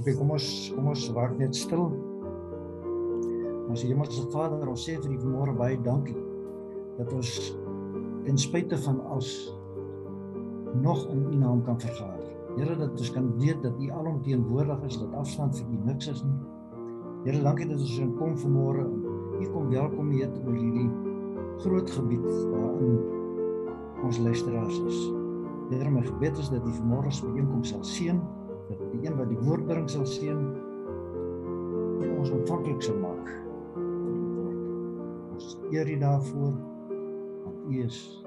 Okay, kom ons kom ons raak net stil. Ons Hemelse Vader, ons sê vir U vanmôre baie dankie dat ons ten spyte van alles nog in U naam kan vergader. Here dat ons kan weet dat U alomteenwoordig is, dat afstand vir U niks is nie. Here, dankie dat ons kan kom vanmôre. U kom welkom hier oor hierdie groot gebied waarin ons luisteraars is. Here, my gebed is dat U vanmôre se bijeenkoms sal seën die een wat die woord bring sal seën en ons ontvanklik sal maak. Ons eer U daarvoor want U is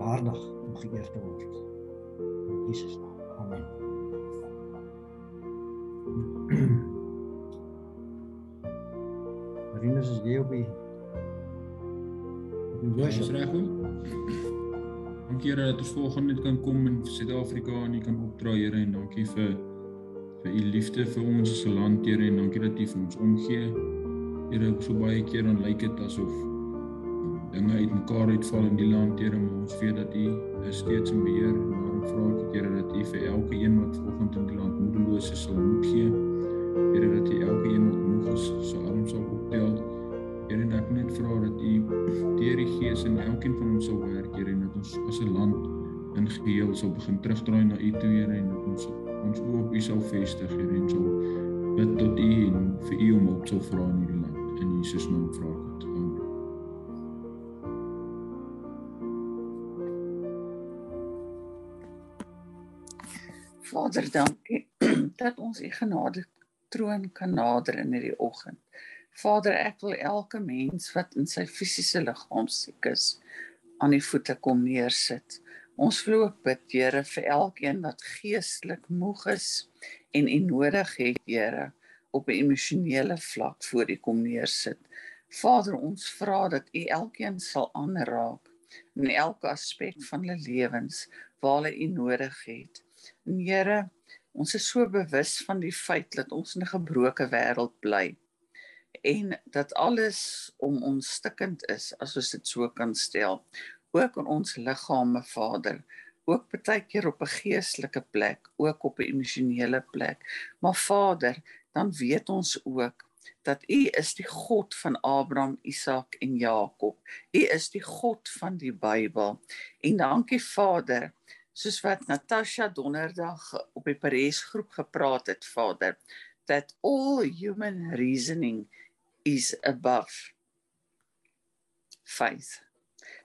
waardig om geëer te word. In Jesus naam. Amen. Marinus is jy op die Here dat ons volgende net kan kom in Suid-Afrika en U kan opdra Here en dankie vir vir U liefde vir ons as 'n land Here en dankie dat U vir ons omgee. Here, so baie keer dan lyk dit asof dinge uitmekaar uitval in die land Here, maar ons weet dat U is steeds in beheer en daarom vra ek Here dat U vir elke een wat vanoggend in die land moedeloos is sal moed gee. Here dat U elke een wat moeg is sal arms sal optel. Here, en ek net vra dat U deur die Gees in elkeen van ons sal werk, Here, en dat ons as 'n land in geheel sal begin terugdraai na U toe, Here, en dat ons ons oë op U sal vestig, Here, en sal bid tot U en vir U om hulp sal vra in hierdie land. In Jesus naam vra ek dit. Amen. Vader, dankie dat ons u genade troon kan nader in hierdie oggend. Vader, ek wil elke mens wat in sy fisiese liggaam siek is, aan die voete kom neersit. Ons glo bid, Here, vir elkeen wat geestelik moeg is en u nodig het, Here, op 'n emosionele vlak voor u kom neersit. Vader, ons vra dat u elkeen sal aanraak in elke aspek van hulle lewens waar hulle u nodig het. En Here, ons is so bewus van die feit dat ons in 'n gebroke wêreld bly en dat alles om ons stikkend is as ons dit so kan stel ook in ons liggame Vader ook baie keer op 'n geestelike plek ook op 'n emosionele plek maar Vader dan weet ons ook dat U is die God van Abraham, Isak en Jakob. U is die God van die Bybel. En dankie Vader, soos wat Natasha Donderdag op die Paris groep gepraat het, Vader, that all human reasoning is above faith.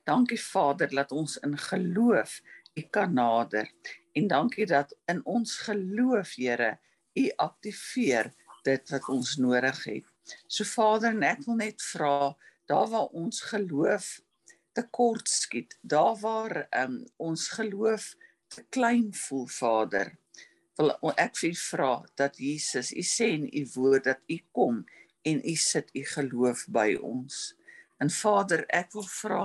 Dankie Vader dat ons in geloof U kan nader en dankie dat in ons geloof Here U aktiveer dit wat ons nodig het. So Vader, ek wil net vra daar waar ons geloof tekort skiet, daar waar um, ons geloof te klein voel Vader, wil ek vir vra dat Jesus, u sê in u woord dat u kom en u sit u geloof by ons. En Vader, ek wil vra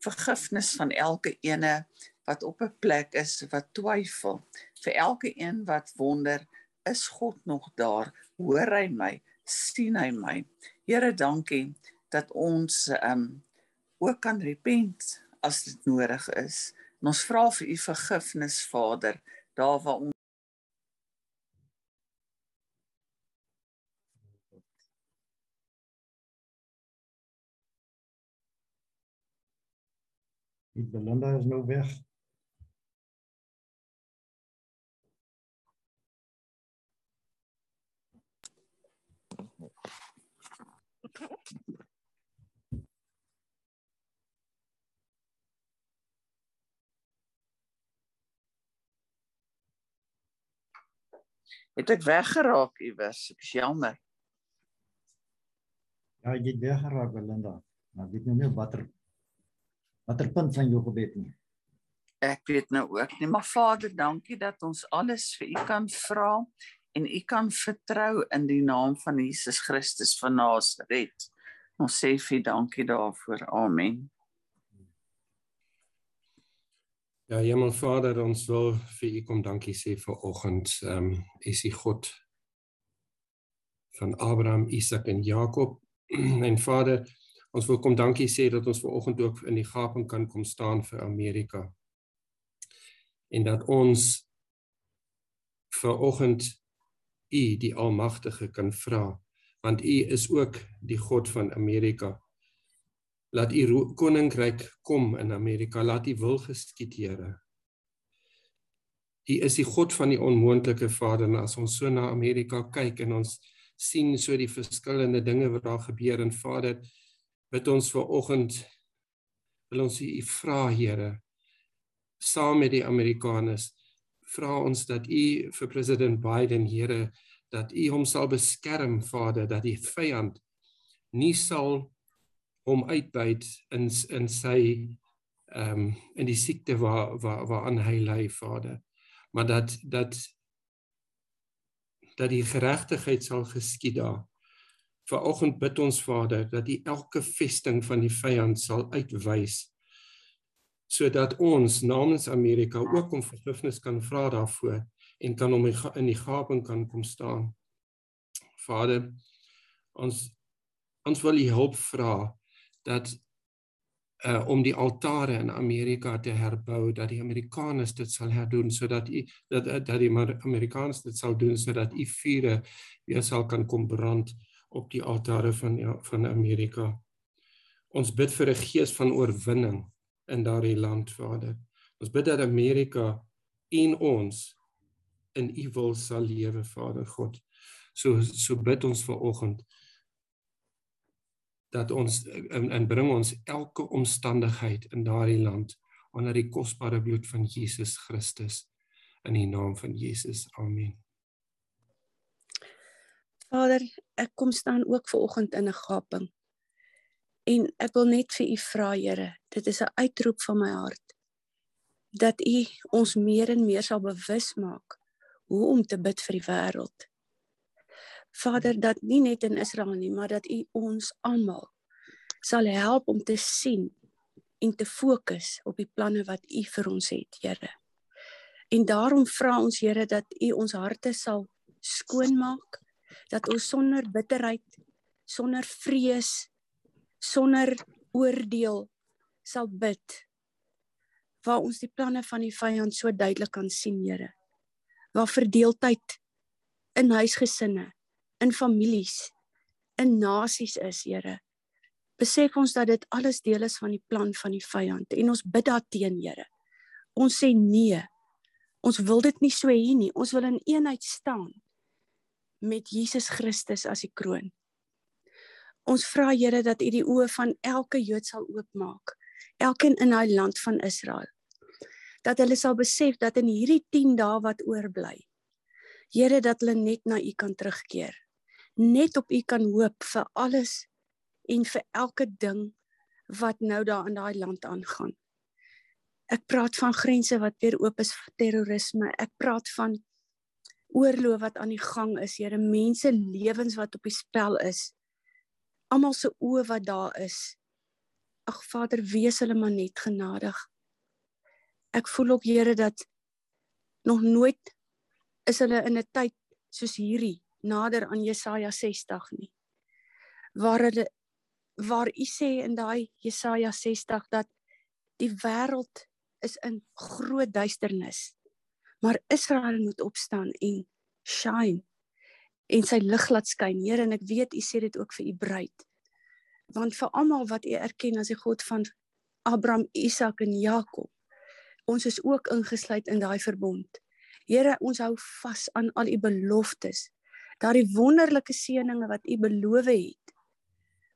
vergifnis van elke ene wat op 'n plek is wat twyfel. Vir elke een wat wonder, is God nog daar? Hoor hy my? sien hy my? Here, dankie dat ons um ook kan repent as dit nodig is. En ons vra vir u vergifnis, Vader, daar waar ons Belinda is nou weg. het ek weggeraak iewers. Ek is jammer. Ja, jy het weggeraak Belinda. Maar ek weet nou nie watter watter punt van jou gebed nie. Ek weet nou ook nie, maar Vader, dankie dat ons alles vir U kan vra en U kan vertrou in die naam van Jesus Christus van Nasaret. Ons sê vir U dankie daarvoor. Amen. Ja, Hemel Vader, ons wil vir U kom dankie sê vir oggend. Ehm um, is U God van Abraham, Isak en Jakob. En Vader, ons wil kom dankie sê dat ons ver oggend ook in die gaping kan kom staan vir Amerika. En dat ons ver oggend U die Almagtige kan vra, want U is ook die God van Amerika. Laat U koninkryk kom in Amerika, laat U wil geskied, Here. U is die God van die onmoontlike Vader en as ons so na Amerika kyk en ons sien so die verskillende dinge wat daar gebeur en Vader bid ons ver oggend wil ons u vra Here saam met die Amerikaners vra ons dat u vir president Biden Here dat u hom sal beskerm Vader dat die vyand nie sal hom uitbuit in in sy ehm um, in die siekte waar waar waaraan hy ly Vader maar dat dat dat die geregtigheid sal geskied daar. Vanoggend bid ons Vader dat U elke vesting van die vyand sal uitwys sodat ons namens Amerika ook om vergifnis kan vra daarvoor en kan om in die gaping kan kom staan. Vader, ons ons wil U hulp vra dat uh om die altare in Amerika te herbou dat die Amerikaners dit sal herdoen sodat u dat dat die Amerikaners dit sal doen sodat u vure weer sal kan kom brand op die altare van ja, van Amerika. Ons bid vir 'n gees van oorwinning in daardie land, Vader. Ons bid dat Amerika en ons in u wil sal lewe, Vader God. So so bid ons ver oggend dat ons en, en bring ons elke omstandigheid in daardie land onder die kosbare bloed van Jesus Christus in die naam van Jesus. Amen. Vader, ek kom staan ook ver oggend in 'n gaping. En ek wil net vir u vra, Here, dit is 'n uitroep van my hart dat u ons meer en meer sal bewus maak hoe om te bid vir die wêreld. Vader dat nie net in Israel nie, maar dat U ons almal sal help om te sien en te fokus op die planne wat U vir ons het, Here. En daarom vra ons Here dat U ons harte sal skoonmaak, dat ons sonder bitterheid, sonder vrees, sonder oordeel sal bid. Waar ons die planne van die vyand so duidelik kan sien, Here. Waar verdeeldheid in huisgesinne in families, in nasies is, Here. Besef ons dat dit alles deel is van die plan van die vyand en ons bid daarteen, Here. Ons sê nee. Ons wil dit nie so hê nie. Ons wil in eenheid staan met Jesus Christus as die kroon. Ons vra Here dat U die oë van elke Jood sal oopmaak, elkeen in daai land van Israel. Dat hulle sal besef dat in hierdie 10 dae wat oorbly, Here dat hulle net na U kan terugkeer net op U kan hoop vir alles en vir elke ding wat nou daar in daai land aangaan. Ek praat van grense wat weer oop is vir terrorisme. Ek praat van oorlog wat aan die gang is, Here, mense lewens wat op die spel is. Almal se oë wat daar is. Ag Vader, wees hulle maar net genadig. Ek voel ook Here dat nog nooit is hulle in 'n tyd soos hierdie nader aan Jesaja 60 nie. Waar hulle waar u sê in daai Jesaja 60 dat die wêreld is in groot duisternis. Maar Israel moet opstaan en shine en sy lig laat skyn. Here, en ek weet u sê dit ook vir u bruid. Want vir almal wat u erken as die God van Abraham, Isak en Jakob, ons is ook ingesluit in daai verbond. Here, ons hou vas aan al u beloftes daardie wonderlike seëninge wat u beloof het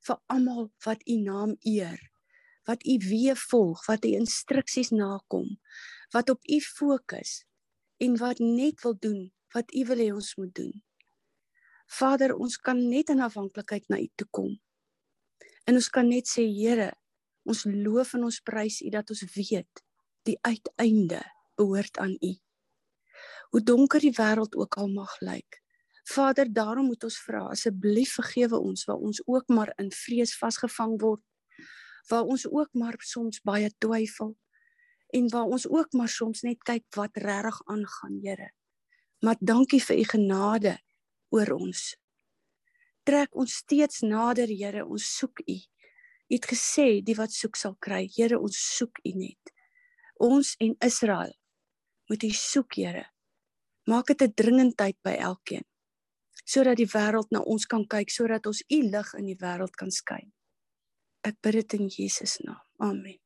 vir almal wat u naam eer wat u weë volg wat u instruksies nakom wat op u fokus en wat net wil doen wat u wil hê ons moet doen. Vader ons kan net in afhanklikheid na u toe kom. En ons kan net sê Here ons loof en ons prys u dat ons weet die uiteinde behoort aan u. Hoe donker die wêreld ook al mag lyk. Vader, daarom moet ons vra, asseblief vergewe ons waar ons ook maar in vrees vasgevang word, waar ons ook maar soms baie twyfel en waar ons ook maar soms net kyk wat regtig aangaan, Here. Maar dankie vir u genade oor ons. Trek ons steeds nader, Here, ons soek u. U het gesê die wat soek sal kry. Here, ons soek u net. Ons en Israel moet u soek, Here. Maak dit 'n dringendheid by elkeen sodat die wêreld na ons kan kyk, sodat ons u lig in die wêreld kan skyn. Ek bid dit in Jesus naam. Amen.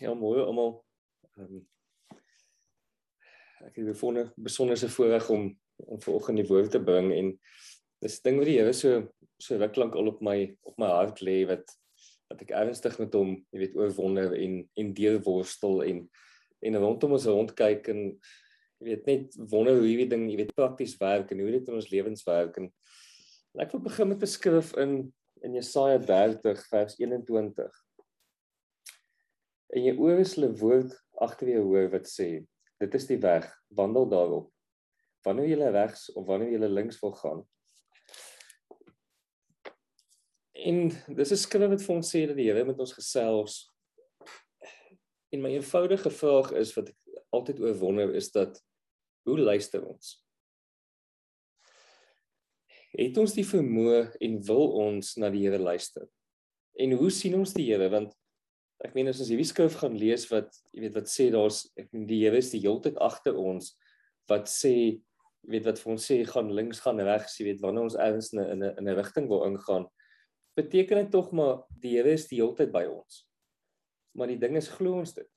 Ja, mooi almal. Um, ek het bevonden besonderse voorreg om om vanoggend die woord te bring en dis ding wat die Here so so ruk lank al op my op my hart lê wat wat ek ernstig met hom, jy weet, oorwonder en en deurworstel en en rondom ons rondkyk en jy weet net wonder hoe hierdie ding, jy weet, prakties werk en hoe dit in ons lewens werk en, en ek wil begin met 'n skrif in in Jesaja 30 vers 21. En jy oor is hulle woord agter jou hoor wat sê, dit is die weg, wandel daarop. Wanneer jy regs of wanneer jy links wil gaan, En dis 'n skrif wat vir ons sê dat die Here met ons gesels. En my eenvoudige vraag is wat ek altyd oor wonder is dat hoe luister ons? Het ons die vermoë en wil ons na die Here luister? En hoe sien ons die Here want ek meen as ons hierdie skrif gaan lees wat jy weet wat sê daar's ek meen die Here is die heeltyd agter ons wat sê jy weet wat vir ons sê gaan links gaan regs jy weet wanneer ons ergens in 'n in 'n rigting wil ingaan beteken dit tog maar die Here is die hele tyd by ons. Maar die ding is glo ons dit.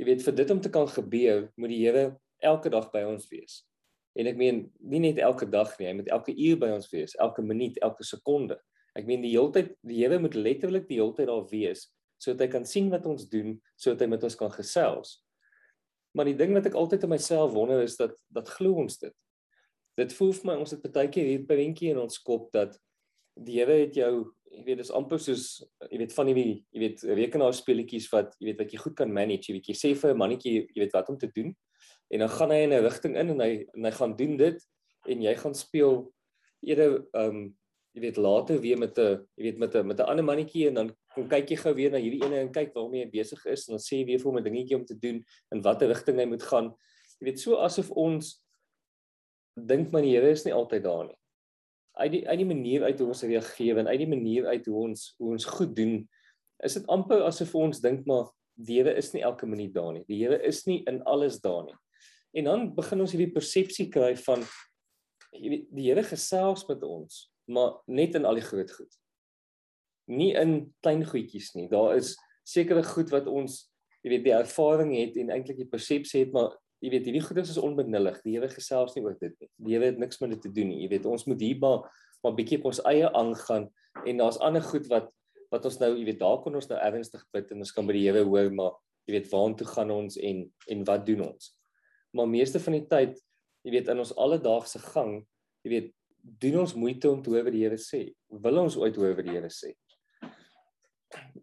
Jy weet vir dit om te kan gebeur, moet die Here elke dag by ons wees. En ek meen nie net elke dag nie, hy moet elke uur by ons wees, elke minuut, elke sekonde. Ek meen die hele tyd die Here moet letterlik die hele tyd daar wees sodat hy kan sien wat ons doen, sodat hy met ons kan gesels. Maar die ding wat ek altyd in myself wonder is dat dat glo ons dit. Dit voel vir my ons het baie keer hier prentjie in ons kop dat die Here het jou jy weet dis amper soos jy weet van die jy weet rekenaarspeletjies wat jy weet wat jy goed kan manage jy weet jy sê vir 'n mannetjie jy weet wat om te doen en dan gaan hy in 'n rigting in en hy en hy gaan doen dit en jy gaan speel eerder ehm um, jy weet later weer met 'n jy weet met 'n met 'n ander mannetjie en dan kom kyk jy gou weer na hierdie ene en kyk waarmee hy besig is en dan sê weer vir hom 'n dingetjie om te doen in watter rigting hy moet gaan jy weet so asof ons dink maar die Here is nie altyd daar nie uit die uit die manier uit hoe ons reageer en uit die manier uit hoe ons hoe ons goed doen is dit amper asof ons dink maar die Here is nie elke minuut daar nie. Die Here is nie in alles daar nie. En dan begin ons hierdie persepsie kry van jy weet die Here gesels met ons, maar net in al die groot goed. Nie in klein goedjies nie. Daar is sekere goed wat ons jy weet die ervaring het en eintlik die persepsie het maar jy weet hierdie goedes is onbenullig. Die Here gesels nie oor dit nie. Die Here het niks met dit te doen nie. Jy weet ons moet hier maar maar bietjie op ons eie aangaan en daar's ander goed wat wat ons nou, jy weet, daar kon ons nou ernstig bid en ons kan by die Here hoor, maar jy weet waartoe gaan ons en en wat doen ons? Maar meeste van die tyd, jy weet in ons alledaagse gang, jy weet, doen ons moeite om te hoor wat die Here sê. Wil ons ooit hoor wat die Here sê?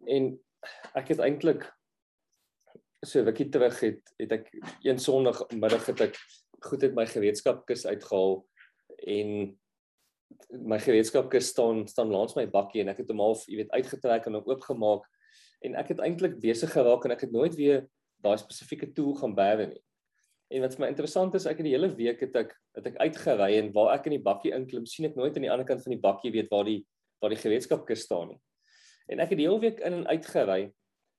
En ek het eintlik so rukkie terug het het ek een sonderdag middag het ek goed uit my gereedskapkis uitgehaal en my gereedskapkis staan staan langs my bakkie en ek het hom half, jy weet, uitgetrek en hom oopgemaak en ek het eintlik besig geraak en ek het nooit weer daai spesifieke tool gaan bære nie. En wat vir my interessant is, ek het die hele week het ek het ek uitgery en waar ek in die bakkie inklim, sien ek nooit aan die ander kant van die bakkie weet waar die waar die gereedskapkis staan nie. En ek het die hele week in en uit gery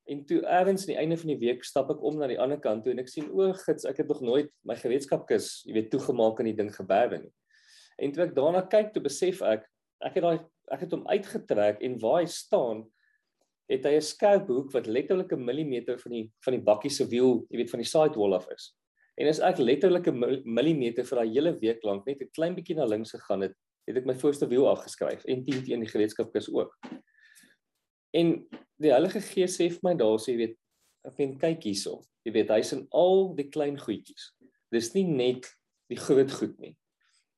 En toe eers aan die einde van die week stap ek om na die ander kant toe en ek sien o, gits, ek het nog nooit my gereedskapkis, jy weet, toegemaak en die ding geberwe nie. En toe ek daarna kyk, toe besef ek, ek het daai ek het hom uitgetrek en waar hy staan, het hy 'n skerp hoek wat letterlik 'n millimeter van die van die bakkie se wiel, jy weet, van die sidewall af is. En as ek letterlik 'n millimeter vir daai hele week lank net 'n klein bietjie na links gegaan het, het ek my voorste wiel afgeskryf en 10 teen die gereedskapkis ook. En die Heilige Gees sê vir my daar sê jy weet ek weet kyk hierso. Jy weet hy's in al die klein goedjies. Dis nie net die groot goed nie.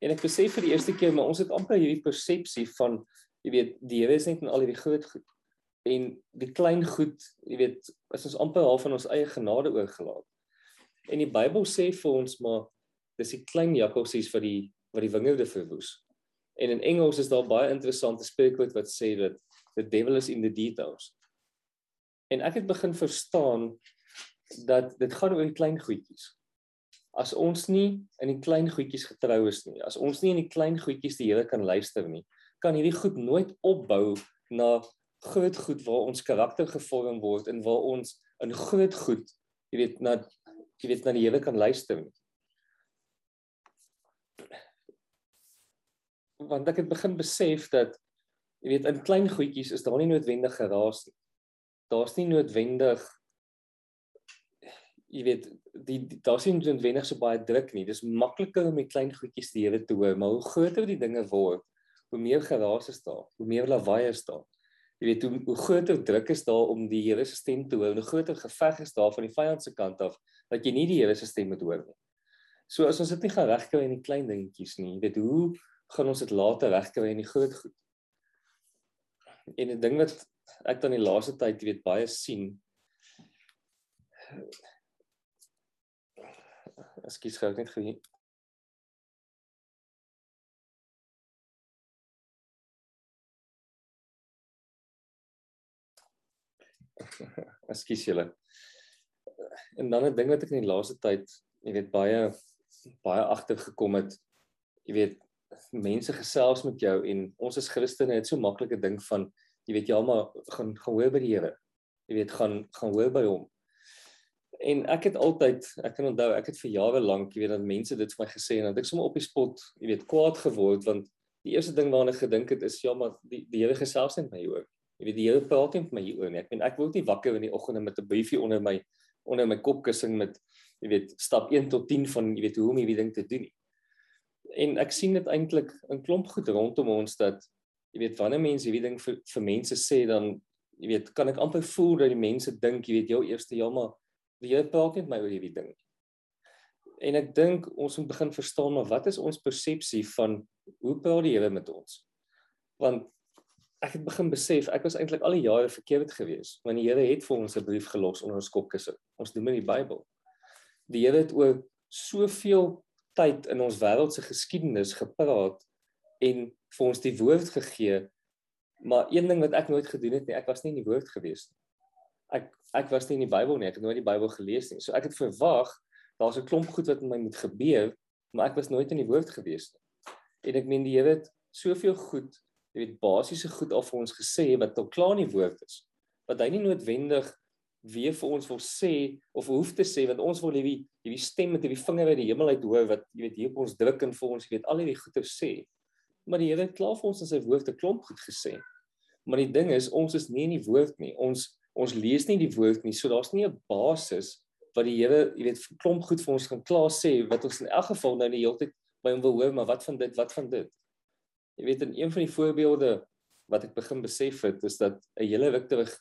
En ek besef vir die eerste keer maar ons het amper hierdie persepsie van jy weet die Here is net in al hierdie groot goed. En die klein goed, jy weet, is ons amper half van ons eie genade oorgelaat. En die Bybel sê vir ons maar dis die klein jakkalsies wat die wat die wingerde verwoes. En in Engels is daar baie interessante spreekwoord wat sê dat the devil is in the details. En ek het begin verstaan dat dit gaan oor die klein goedjies. As ons nie in die klein goedjies getrou is nie, as ons nie in die klein goedjies die Here kan luister nie, kan hierdie goed nooit opbou na groot goed waar ons karakter gevorm word en waar ons in groot goed, jy weet, na jy weet na die Here kan luister nie. want ek het begin besef dat jy weet in klein goedjies is daar nie noodwendig geraas nie. Daar's nie noodwendig jy weet die, die daar's nie noodwendig so baie druk nie. Dis makliker om met klein goedjies die Here te hoor, maar hoe groter die dinge word, hoe meer geraas is daar, hoe meer lawaai is daar. Jy weet hoe, hoe groter druk is daar om die Here se stem te hoor, hoe groter geveg is daar van die vyand se kant af dat jy nie die Here se stem moet hoor nie. So as ons dit nie gaan regkry in die klein dingetjies nie, jy weet hoe gaan ons dit later regkry in die groot goed? En 'n ding wat ek dan die laaste tyd weet baie sien Ekskuus, gou net gou Ekskuus julle. En dan 'n ding wat ek in die laaste tyd, jy weet baie baie agtergekom het. Jy weet mense gesels met jou en ons as Christene het so maklike ding van jy weet ja maar gaan gaan hoor by die Here. Jy weet gaan gaan hoor by hom. En ek het altyd, ek kan onthou, ek het vir jare lank, jy weet dat mense dit vir my gesê en dat ek sommer op die spot, jy weet, kwaad geword want die eerste ding waarna ek gedink het is ja maar die die Here gesels net met my hoor. Jy weet die Here praat nie met my hieroor nie. Ek meen ek word nie wakker in die oggende met 'n briefie onder my onder my kopkussing met jy weet stap 1 tot 10 van jy weet hoe om hierdie ding te doen nie. En ek sien dit eintlik 'n klomp goed rondom ons dat jy weet wanneer mense hierdie ding vir vir mense sê dan jy weet kan ek amper voel dat die mense dink jy weet jou eerste ja maar Here praat net my oor hierdie ding. En ek dink ons moet begin verstaan maar wat is ons persepsie van hoe praat die Here met ons? Want ek het begin besef ek was eintlik al die jare verkeerd geweest want die Here het vir ons 'n brief gelos onder ons kopkussing. Ons doen in die Bybel. Die Here het oor soveel tyd in ons wêreld se geskiedenis gepraat en vir ons die woord gegee. Maar een ding wat ek nooit gedoen het nie, ek was nie in die woord geweest nie. Ek ek was nie in die Bybel nie, ek het nooit die Bybel gelees nie. So ek het verwag daar's 'n klomp goed wat met my moet gebeur, maar ek was nooit in die woord geweest nie. En ek meen die Here het soveel goed jy weet basiese goed al vir ons gesê wat al klaar in die woord is. Wat hy nie noodwendig weer vir ons wil sê of hoef te sê want ons wil hierdie hierdie stem met hierdie vinger uit die hemel uit hoor wat jy weet hier op ons druk en vir ons weet al hierdie goeie sê. Maar die Here het klaar vir ons in sy woord 'n klomp goed gesê. Maar die ding is ons is nie in die woord nie. Ons ons lees nie die woord nie. So daar's nie 'n basis wat die Here, jy weet, klomp goed vir ons kan klaar sê wat ons in elk geval nou die hele tyd by hom wil hoor, maar wat van dit? Wat van dit? Jy weet in een van die voorbeelde wat ek begin besef het is dat 'n hele ruk terug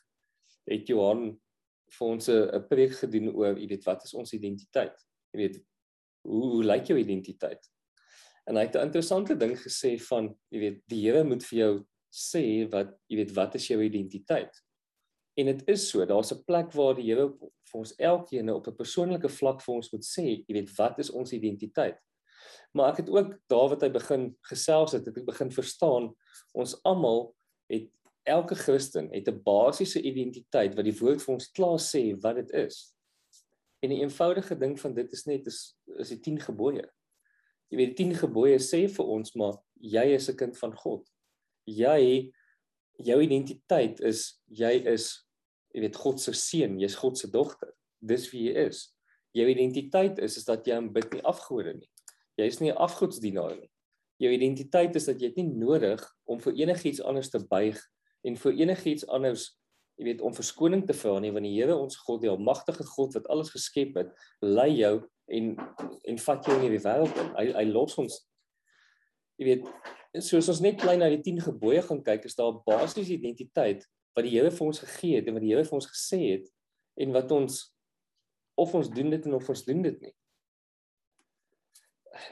het Johan vir ons 'n preek gedoen oor jy weet wat is ons identiteit? Jy weet hoe hoe lyk jou identiteit? En hy het 'n interessante ding gesê van jy weet die Here moet vir jou sê wat jy weet wat is jou identiteit? En dit is so, daar's 'n plek waar die Here vir ons elkeen op 'n persoonlike vlak vir ons moet sê, jy weet wat is ons identiteit? Maar ek het ook daar wat hy begin gesels het, het ek begin verstaan ons almal het elke Christen het 'n basiese identiteit wat die woord vir ons klaar sê wat dit is. En 'n eenvoudige ding van dit is net is is die 10 gebooie. Jy weet die 10 gebooie sê vir ons maar jy is 'n kind van God. Jy jou identiteit is jy is jy weet God se seun, jy's God se dogter. Dis wie jy is. Jou identiteit is is dat jy aanbid nie afgode nie. Jy is nie 'n afgodsdienaar nie. Jou identiteit is dat jy dit nie nodig om vir enigiets anders te buig en vir enigiets anders, jy weet, om verskoning te vra nie, want die Here ons God, die almagtige God wat alles geskep het, lei jou en en vat jou in hierdie wêreld in. Hy hy los ons jy weet, soos ons net klein na die 10 gebooie gaan kyk, is daar 'n basiese identiteit wat die Here vir ons gegee het en wat die Here vir ons gesê het en wat ons of ons doen dit en of ons doen dit nie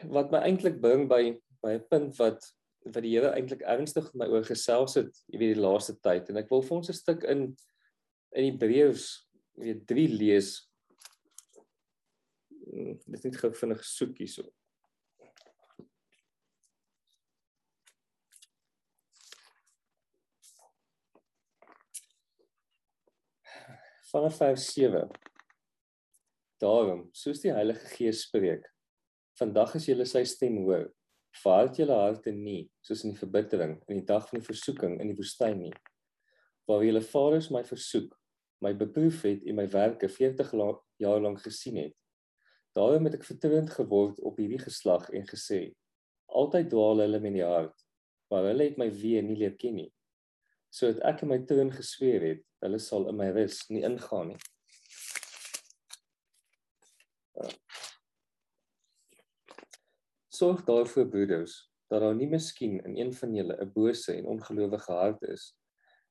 wat my eintlik bring by by 'n punt wat wat die Here eintlik ernstig met my oor gesels het, jy weet die laaste tyd en ek wil vir ons 'n stuk in in Hebreërs weet 3 lees. Hmm, dit is net gou vinnig soek hierso. Vanaf vers 7. Daarom, soos die Heilige Gees spreek, Vandag as julle sy stem hoor, vaart julle harte nie soos in die verbittering in die dag van die versoeking in die woestyn nie. Waar julle vaders my versoek, my beproef het en my werke 40 jaar lank gesien het. Daarom het ek vertroond geword op hierdie geslag en gesê: Altyd dwaal hulle in die hart maar hulle het my weer nie leer ken nie. Sodat ek in my troon gesweer het, hulle sal in my rus nie ingaan nie. Sorg daarvoor broeders dat daar nie miskien in een van julle 'n bose en ongelowige hart is,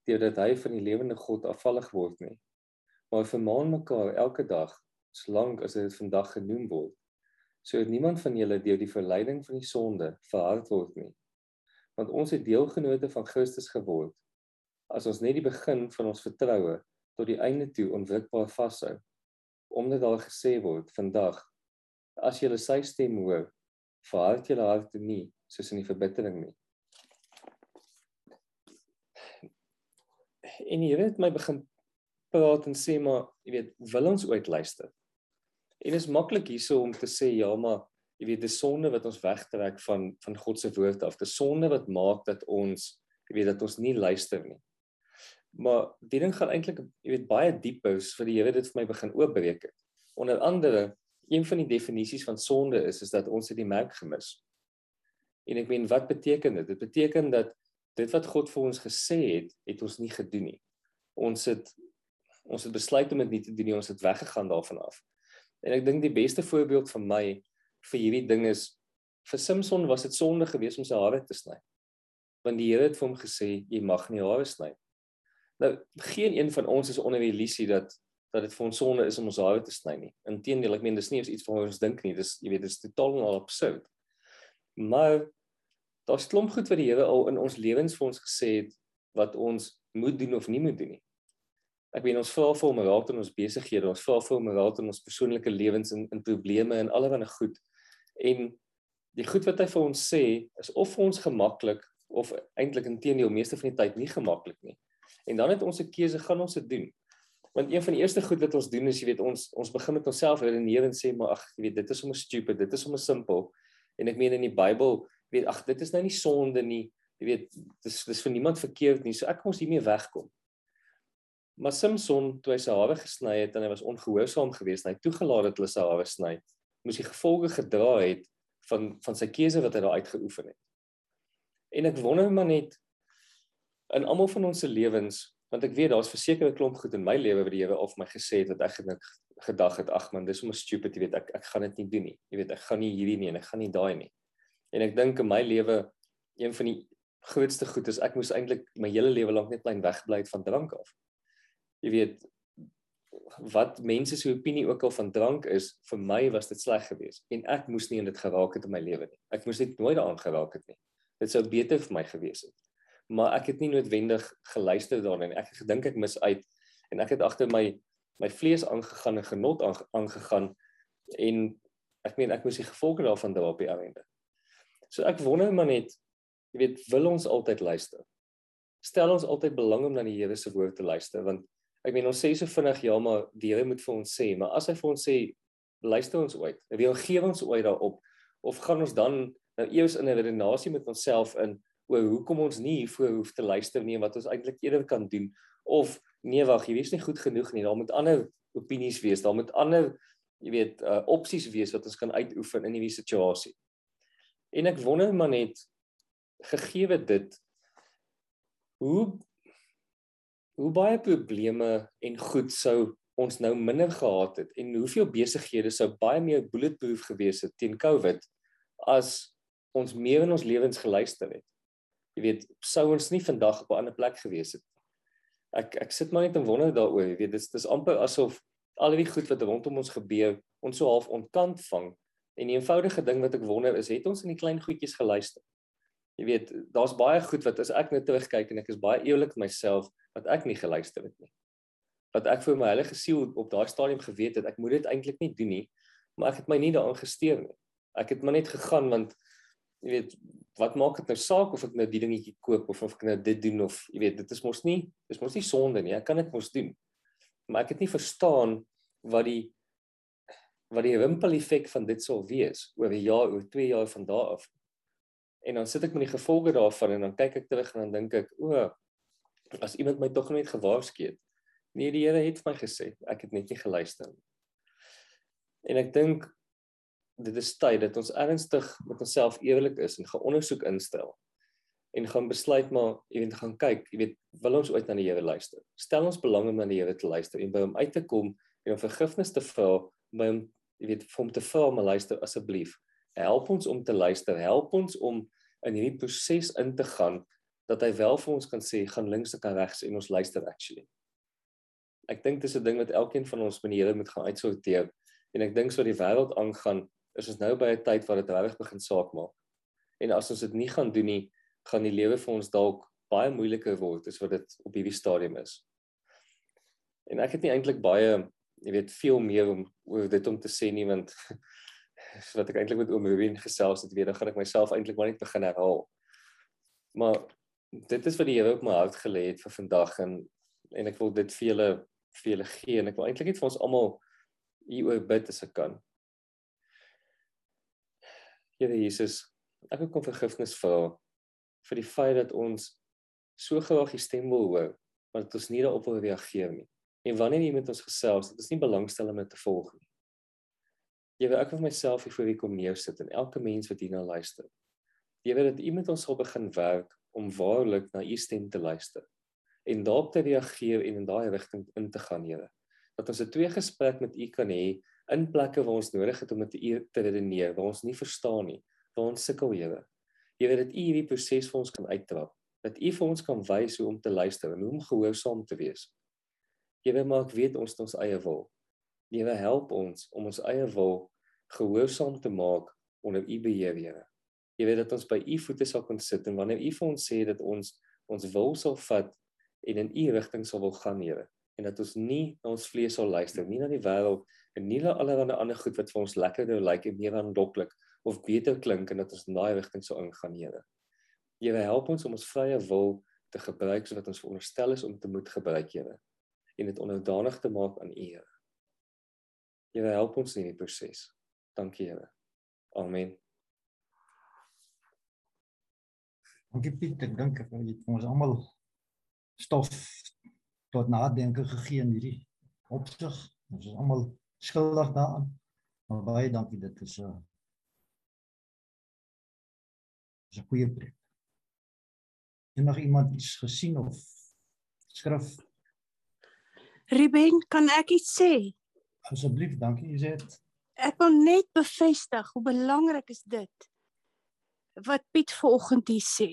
deurdat hy van die lewende God afvallig word nie. Maar vermaan mekaar elke dag, solank as dit vandag genoem word, sodat niemand van julle deur die verleiding van die sonde verhard word nie. Want ons het deelgenote van Christus geword as ons net die begin van ons vertroue tot die einde toe onwrikbaar vashou. Omdat daar gesê word vandag as jy sy stem hoor, verhard julle harte nie soos in die verbittering nie. En jy weet my begin praat en sê maar jy weet wil ons ooit luister? En is maklik hierso om te sê ja, maar jy weet dis sonde wat ons wegtrek van van God se woord af. Dis sonde wat maak dat ons jy weet dat ons nie luister nie. Maar die ding gaan eintlik jy weet baie dieper vir die Here dit vir my begin oopbreek. Onder andere een van die definisies van sonde is is dat ons het die merk gemis. En ek meen wat beteken dit? Dit beteken dat dit wat God vir ons gesê het, het ons nie gedoen nie. Ons het ons het besluit om dit nie te doen nie, ons het weggegaan daarvan af. En ek dink die beste voorbeeld vir my vir hierdie ding is vir Samson was dit sonde geweest om sy hare te sny. Want die Here het vir hom gesê jy mag nie hare sny. Nou geen een van ons is onder die illusie dat dat dit vir ons sonde is om ons hare te sny nie. Inteendeel, ek meen dis nie iets van ons dink nie. Dis jy weet dis totaal en al absurd. Maar daar's klomp goed wat die Here al in ons lewens vir ons gesê het wat ons moet doen of nie moet doen nie. Ek weet ons vra vir hom raad in ons besighede, ons vra vir hom raad in ons persoonlike lewens en in probleme en allerlei goed. En die goed wat hy vir ons sê is of vir ons gemaklik of eintlik intedeel meeste van die tyd nie gemaklik nie. En dan het ons 'n keuse, gaan ons dit doen? Want een van die eerste goed wat ons doen is jy weet ons ons begin met onsself redeneer en sê maar ag jy weet dit is sommer stupid, dit is sommer simpel. En ek meen in die Bybel, jy weet ag dit is nou nie sonde nie. Jy weet dis dis vir niemand verkeerd nie. So ek kom ons hiermee wegkom. Maar Samson toe hy sy hare gesny het en hy was ongehoorsaam geweest, hy toegelaat dat hulle sy hare sny, moes hy gevolge gedra het van van sy keuse wat hy daar uitgeoefen het. En ek wonder maar net in almal van ons se lewens, want ek weet daar's verseker 'n klomp goed in my lewe wat die Here of my gesê het wat ek gedink gedag het, ag man, dis sommer stupid, jy weet, ek ek gaan dit nie doen nie. Jy weet, ek gaan nie hierdie nie en ek gaan nie daai nie. En ek dink in my lewe een van die grootste goed is ek moes eintlik my hele lewe lank net klein wegbly het van drank af jy weet wat mense se opinie ook al van drank is, vir my was dit sleg geweest en ek moes nie in dit geraak het in my lewe nie. Ek moes net nooit daaraan geraak het nie. Dit sou beter vir my gewees het. Maar ek het nie noodwendig geluister daarna nie. Ek het gedink ek mis uit en ek het agter my my vlees aangegaan en genot aangegaan en ek meen ek moes die gevolge daarvan dra op die einde. So ek wonder maar net, jy weet, wil ons altyd luister? Stel ons altyd belang om na die Here se woord te luister want ek meen ons sê so vinnig ja maar die Here moet vir ons sê maar as hy vir ons sê luister ons ooit reageer ons ooit daarop of gaan ons dan nou eers in 'n redenasie met onsself in oor hoekom ons nie hiervoor hoef te luister nie wat ons eintlik eerder kan doen of nee wag jy weet nie goed genoeg nie daar moet ander opinies wees daar moet ander jy weet uh, opsies wees wat ons kan uitoefen in hierdie situasie en ek wonder maar net gegee dit hoe hoe baie probleme en goed sou ons nou minder gehad het en hoeveel besighede sou baie meer bulletproof gewees het teen COVID as ons meer in ons lewens geluister het. Jy weet, sou ons nie vandag op 'n ander plek gewees het. Ek ek sit maar net en wonder daaroor, jy weet, dit is amper asof al die goed wat rondom ons gebeur, ons so half ontkant vang. En die eenvoudige ding wat ek wonder is, het ons in die klein goedjies geluister? Jy weet, daar's baie goed wat as ek nou terugkyk en ek is baie eerlik met myself, wat ek nie geluister het nie. Wat ek vir my heilige siel op daai stadium geweet het, ek moet dit eintlik nie doen nie, maar ek het my nie daaraan gesteer nie. Ek het maar net gegaan want jy weet, wat maak dit nou saak of ek nou die dingetjie koop of of ek nou dit doen of jy weet, dit is mos nie, dis mos nie sonde nie. Ek kan dit mos doen. Maar ek het nie verstaan wat die wat die ripple effek van dit sou wees oor 'n jaar, oor 2 jaar van daar af. En dan sit ek met die gevolge daarvan en dan kyk ek terug en dan dink ek, o, as iemand my tog net gewaarsku het. Nee, die Here het vir my gesê, ek het net nie geluister nie. En ek dink dit is tyd dat ons ernstig met onsself eerlik is en geondersoek instel. en gaan besluit maar jy weet gaan kyk, jy weet wil ons ooit na die Here luister. Stel ons belang om na die Here te luister en by hom uit te kom en om vergifnis te vra, by hom jy weet vir hom te vra om luister asseblief. Help ons om te luister, help ons om in hierdie proses in te gaan dat hy wel vir ons kan sê gaan links of kan regs en ons luister actually. Ek dink dis 'n ding wat elkeen van ons met die Here moet gaan uitsorteer en ek dink so die wêreld aangaan is ons nou by 'n tyd waar dit regtig begin saak maak. En as ons dit nie gaan doen nie, gaan die lewe vir ons dalk baie moeiliker word as wat dit op hierdie stadium is. En ek het nie eintlik baie, jy weet, veel meer om oor dit om te sê nie want wat ek eintlik met oom Ruben gesels het, weet dan gaan ek myself eintlik maar net begin herhaal. Maar dit is wat die Here op my hart gelê het vir vandag en en ek wil dit vir julle vir julle gee en ek wil eintlik net vir ons almal hieroor bid as ek kan. Here Jesus, ek kom vergifnis vra vir die feit dat ons so graag die stem wil hoor, maar dat ons nie daarop wil reageer nie. En wanneer jy met ons gesels, dit is nie belangstel om dit te volg nie. Weet ek vir myself hier voor hier kom neersit en elke mens wat hierna luister. Weet dat iemand ons sal begin werk om waarlik na u stem te luister en daarop te reageer en in daai rigting in te gaan, Here. Dat ons 'n twee gesprek met u kan hê in plekke waar ons nodig het om met u te redeneer, waar ons nie verstaan nie, waar ons sukkel, Here. Weet dat U hierdie proses vir ons kan uittrap. Dat U vir ons kan wys hoe om te luister en hoe om gehoorsaam te wees. Weet maar ek weet ons het ons eie wil. Wil help ons om ons eie wil gehoorsaam te maak onder U beheer, Here. Jy weet dat ons by U voete sal kon sit en wanneer U vir ons sê dat ons ons wil sal vat en in U rigting sal wil gaan, Here, en dat ons nie na ons vlees sal luister, nie na die wêreld en nie allerlei ander goed wat vir ons lekkerder lyk en meer aandoklik of beter klink en dat ons in daai rigting sou ingaan, Here. Here help ons om ons vrye wil te gebruik sodat ons veronderstel is om te moet gebruik, Here, en dit onderdanig te maak aan U, Here. Here help ons in hierdie proses. Dankie, Here. Amen. Dankie Piet, ek dink ek het ons almal stof tot nadenke gegee in hierdie opsig. Ons is almal skuldig daaraan. Maar baie dankie, dit is 'n uh, is 'n goeie preek. Het nog iemand iets gesien of skrif? Ruben, kan ek iets sê? Asseblief, dankie Izet. Ek wil net bevestig hoe belangrik is dit wat Piet vanoggend hier sê.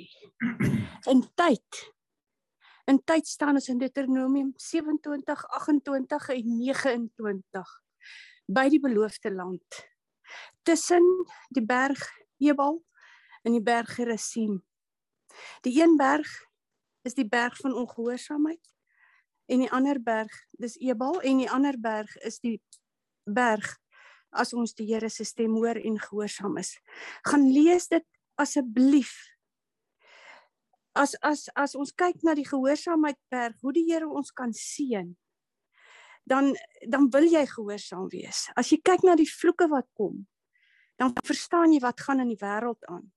In tyd. In tyd staan ons in Deuteronomium 27, 28 en 29 by die beloofde land. Tussen die berg Ebal in die berg Gerizim. Die een berg is die berg van ongehoorsaamheid en die ander berg dis Ebal en die ander berg is die berg as ons die Here se stem hoor en gehoorsaam is. Gaan lees dit asseblief. As as as ons kyk na die gehoorsaamheid berg, hoe die Here ons kan seën, dan dan wil jy gehoorsaam wees. As jy kyk na die vloeke wat kom, dan verstaan jy wat gaan in die wêreld aan.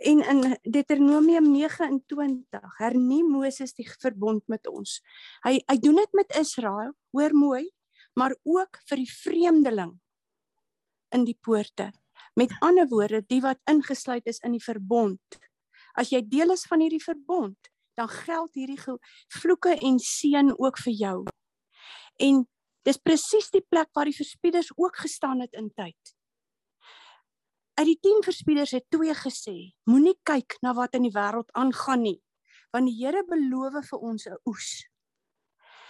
En in Deuteronomium 29 hernie Moses die verbond met ons. Hy hy doen dit met Israel, hoor mooi, maar ook vir die vreemdeling in die poorte. Met ander woorde, die wat ingesluit is in die verbond. As jy deel is van hierdie verbond, dan geld hierdie vloeke en seën ook vir jou. En dis presies die plek waar die verspieders ook gestaan het in tyd uit die 10 verspieders het twee gesê: Moenie kyk na wat in die wêreld aangaan nie, want die Here beloof vir ons 'n oes.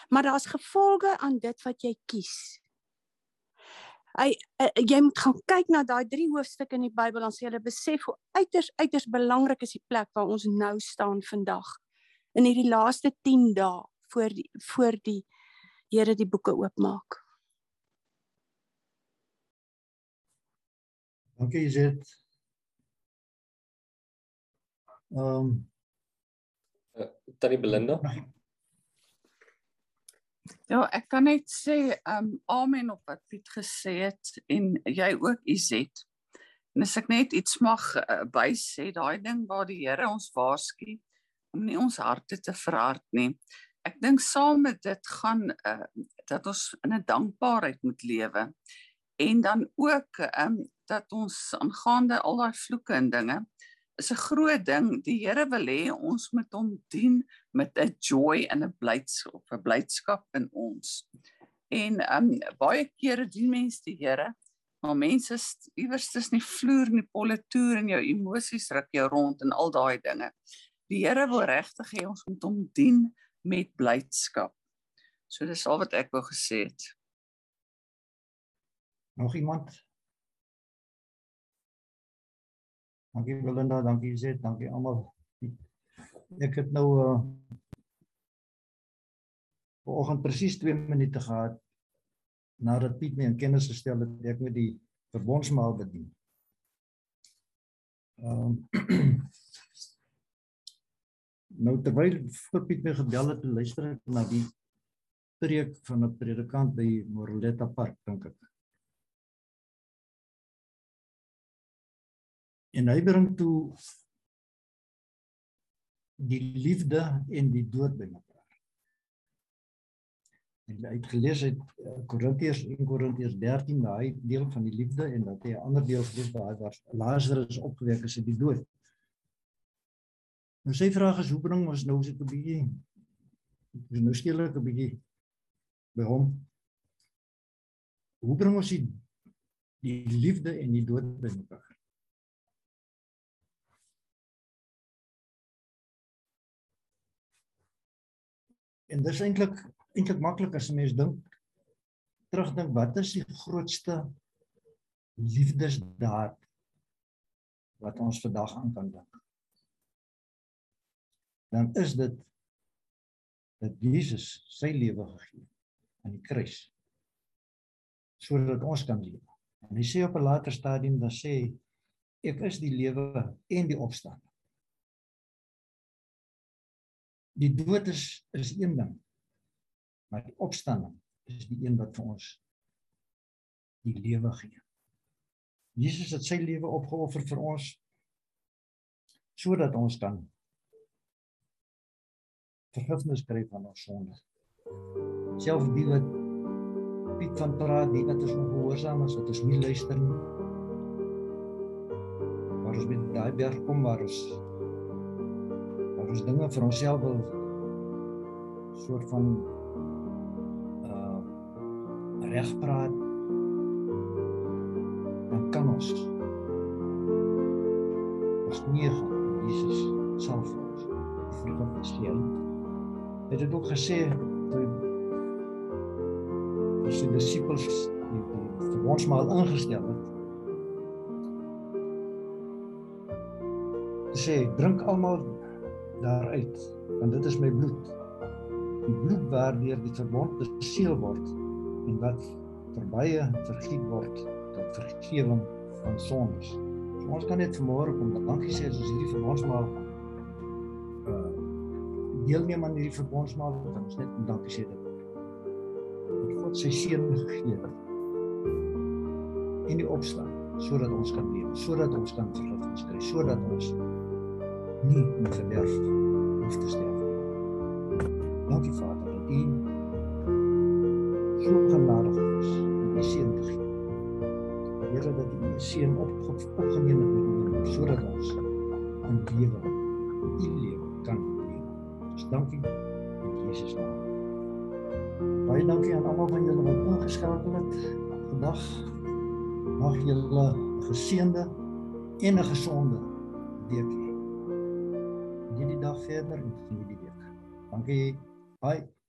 Maar daar's gevolge aan dit wat jy kies. Hy uh, jy moet gaan kyk na daai drie hoofstukke in die Bybel dan sê hulle besef hoe uiters uiters belangrik is die plek waar ons nou staan vandag in hierdie laaste 10 dae voor die voor die Here die boeke oopmaak. Dankie Jet. Ehm um, Tannie Belinda. Ja, ek kan net sê ehm um, amen op wat Piet gesê het en jy ook Izet. En as ek net iets mag uh, by sê, daai ding waar die Here ons waarsku om nie ons harte te verhard nie. Ek dink saam met dit gaan uh, dat ons in 'n dankbaarheid moet lewe en dan ook ehm um, dat ons aangaande al daai vloeke en dinge is 'n groot ding. Die Here wil hê ons moet hom dien met 'n joy en 'n blydskap, 'n blydskap in ons. En um baie kere dien mense die Here, maar mense is iewers tussen die vloer en die polle toer en jou emosies ruk jou rond en al daai dinge. Die Here wil regtig hê ons moet hom dien met blydskap. So dis al wat ek wou gesê het. Nog iemand? Dankie Belinda, dankie Zet, dankie almal. Ek het nou uh vanoggend presies 2 minute gehad nadat Piet my in kennis gestel het ek met die verbondsmaal bedien. Ehm um, Nou terwyl Piet my gebel het, luister ek na die preek van 'n predikant by Moroleta Park dink ek. En hy bring toe die liefde en die dood by mekaar. En hy het gelees uit eh, Korintiërs 1 Korintiërs 13 daai deel van die liefde en dat hy 'n ander deel gelees waar hy was Lazarus opgewek is uit die dood. Nou sy vraag is hoe bring ons nou sit 'n bietjie is nou skielik 'n bietjie by hom. Hoe bring ons die die liefde en die dood by mekaar? En dis eintlik eintlik maklik as mens dink terugdink wat is die grootste liefdesdaad wat ons vandag aan kan dink. Dan is dit dat Jesus sy lewe gegee het aan die kruis sodat ons kan lewe. En hy sê op 'n later stadium dan sê ek is die lewe en die opstanding. Die dood is is een ding. Maar die opstanding is die een wat vir ons die lewe gee. Jesus het sy lewe opgeoffer vir ons sodat ons kan vergifnis kry van ons sonde. Selfs die wat Piet van praat, die wat is ongehoorsaam is, wat ons nie luister nie. Maar ons met daai berg kom waar ons ons dinge vir onsself wil soort van uh reg praat dan kan ons ons nie gaan Jesus sal vir ons vergifnis gee. Het dit ook gesê toe die sy disippels die, die vir ons maar ingestel het. sê drink almal daaruit want dit is my bloed die bloed waardeur die verbond beseël word en wat verbye vergiet word tot vergifnis van sondes so ons kan net vanmôre kom dankie sê as ons hierdie verbondsmaal deelneem aan hierdie verbondsmaal dan ons net dankie sê dat God sy seun gegee het in die opstaan sodat ons kan leef sodat ons kan vergifnis kry sodat ons nie in verderf hoef te sterf. Dankie Vader dat U so genadig is om U seun te gee. Here dat U U seun op opgeneem het met U sodat ons in lewe U lewe kan leef. Ons dankie in Jesus naam. Baie dankie aan almal van julle wat ingeskakel het vandag. Mag julle geseënde en 'n gesonde week hê dag verder in hierdie week. Dankie. Bye.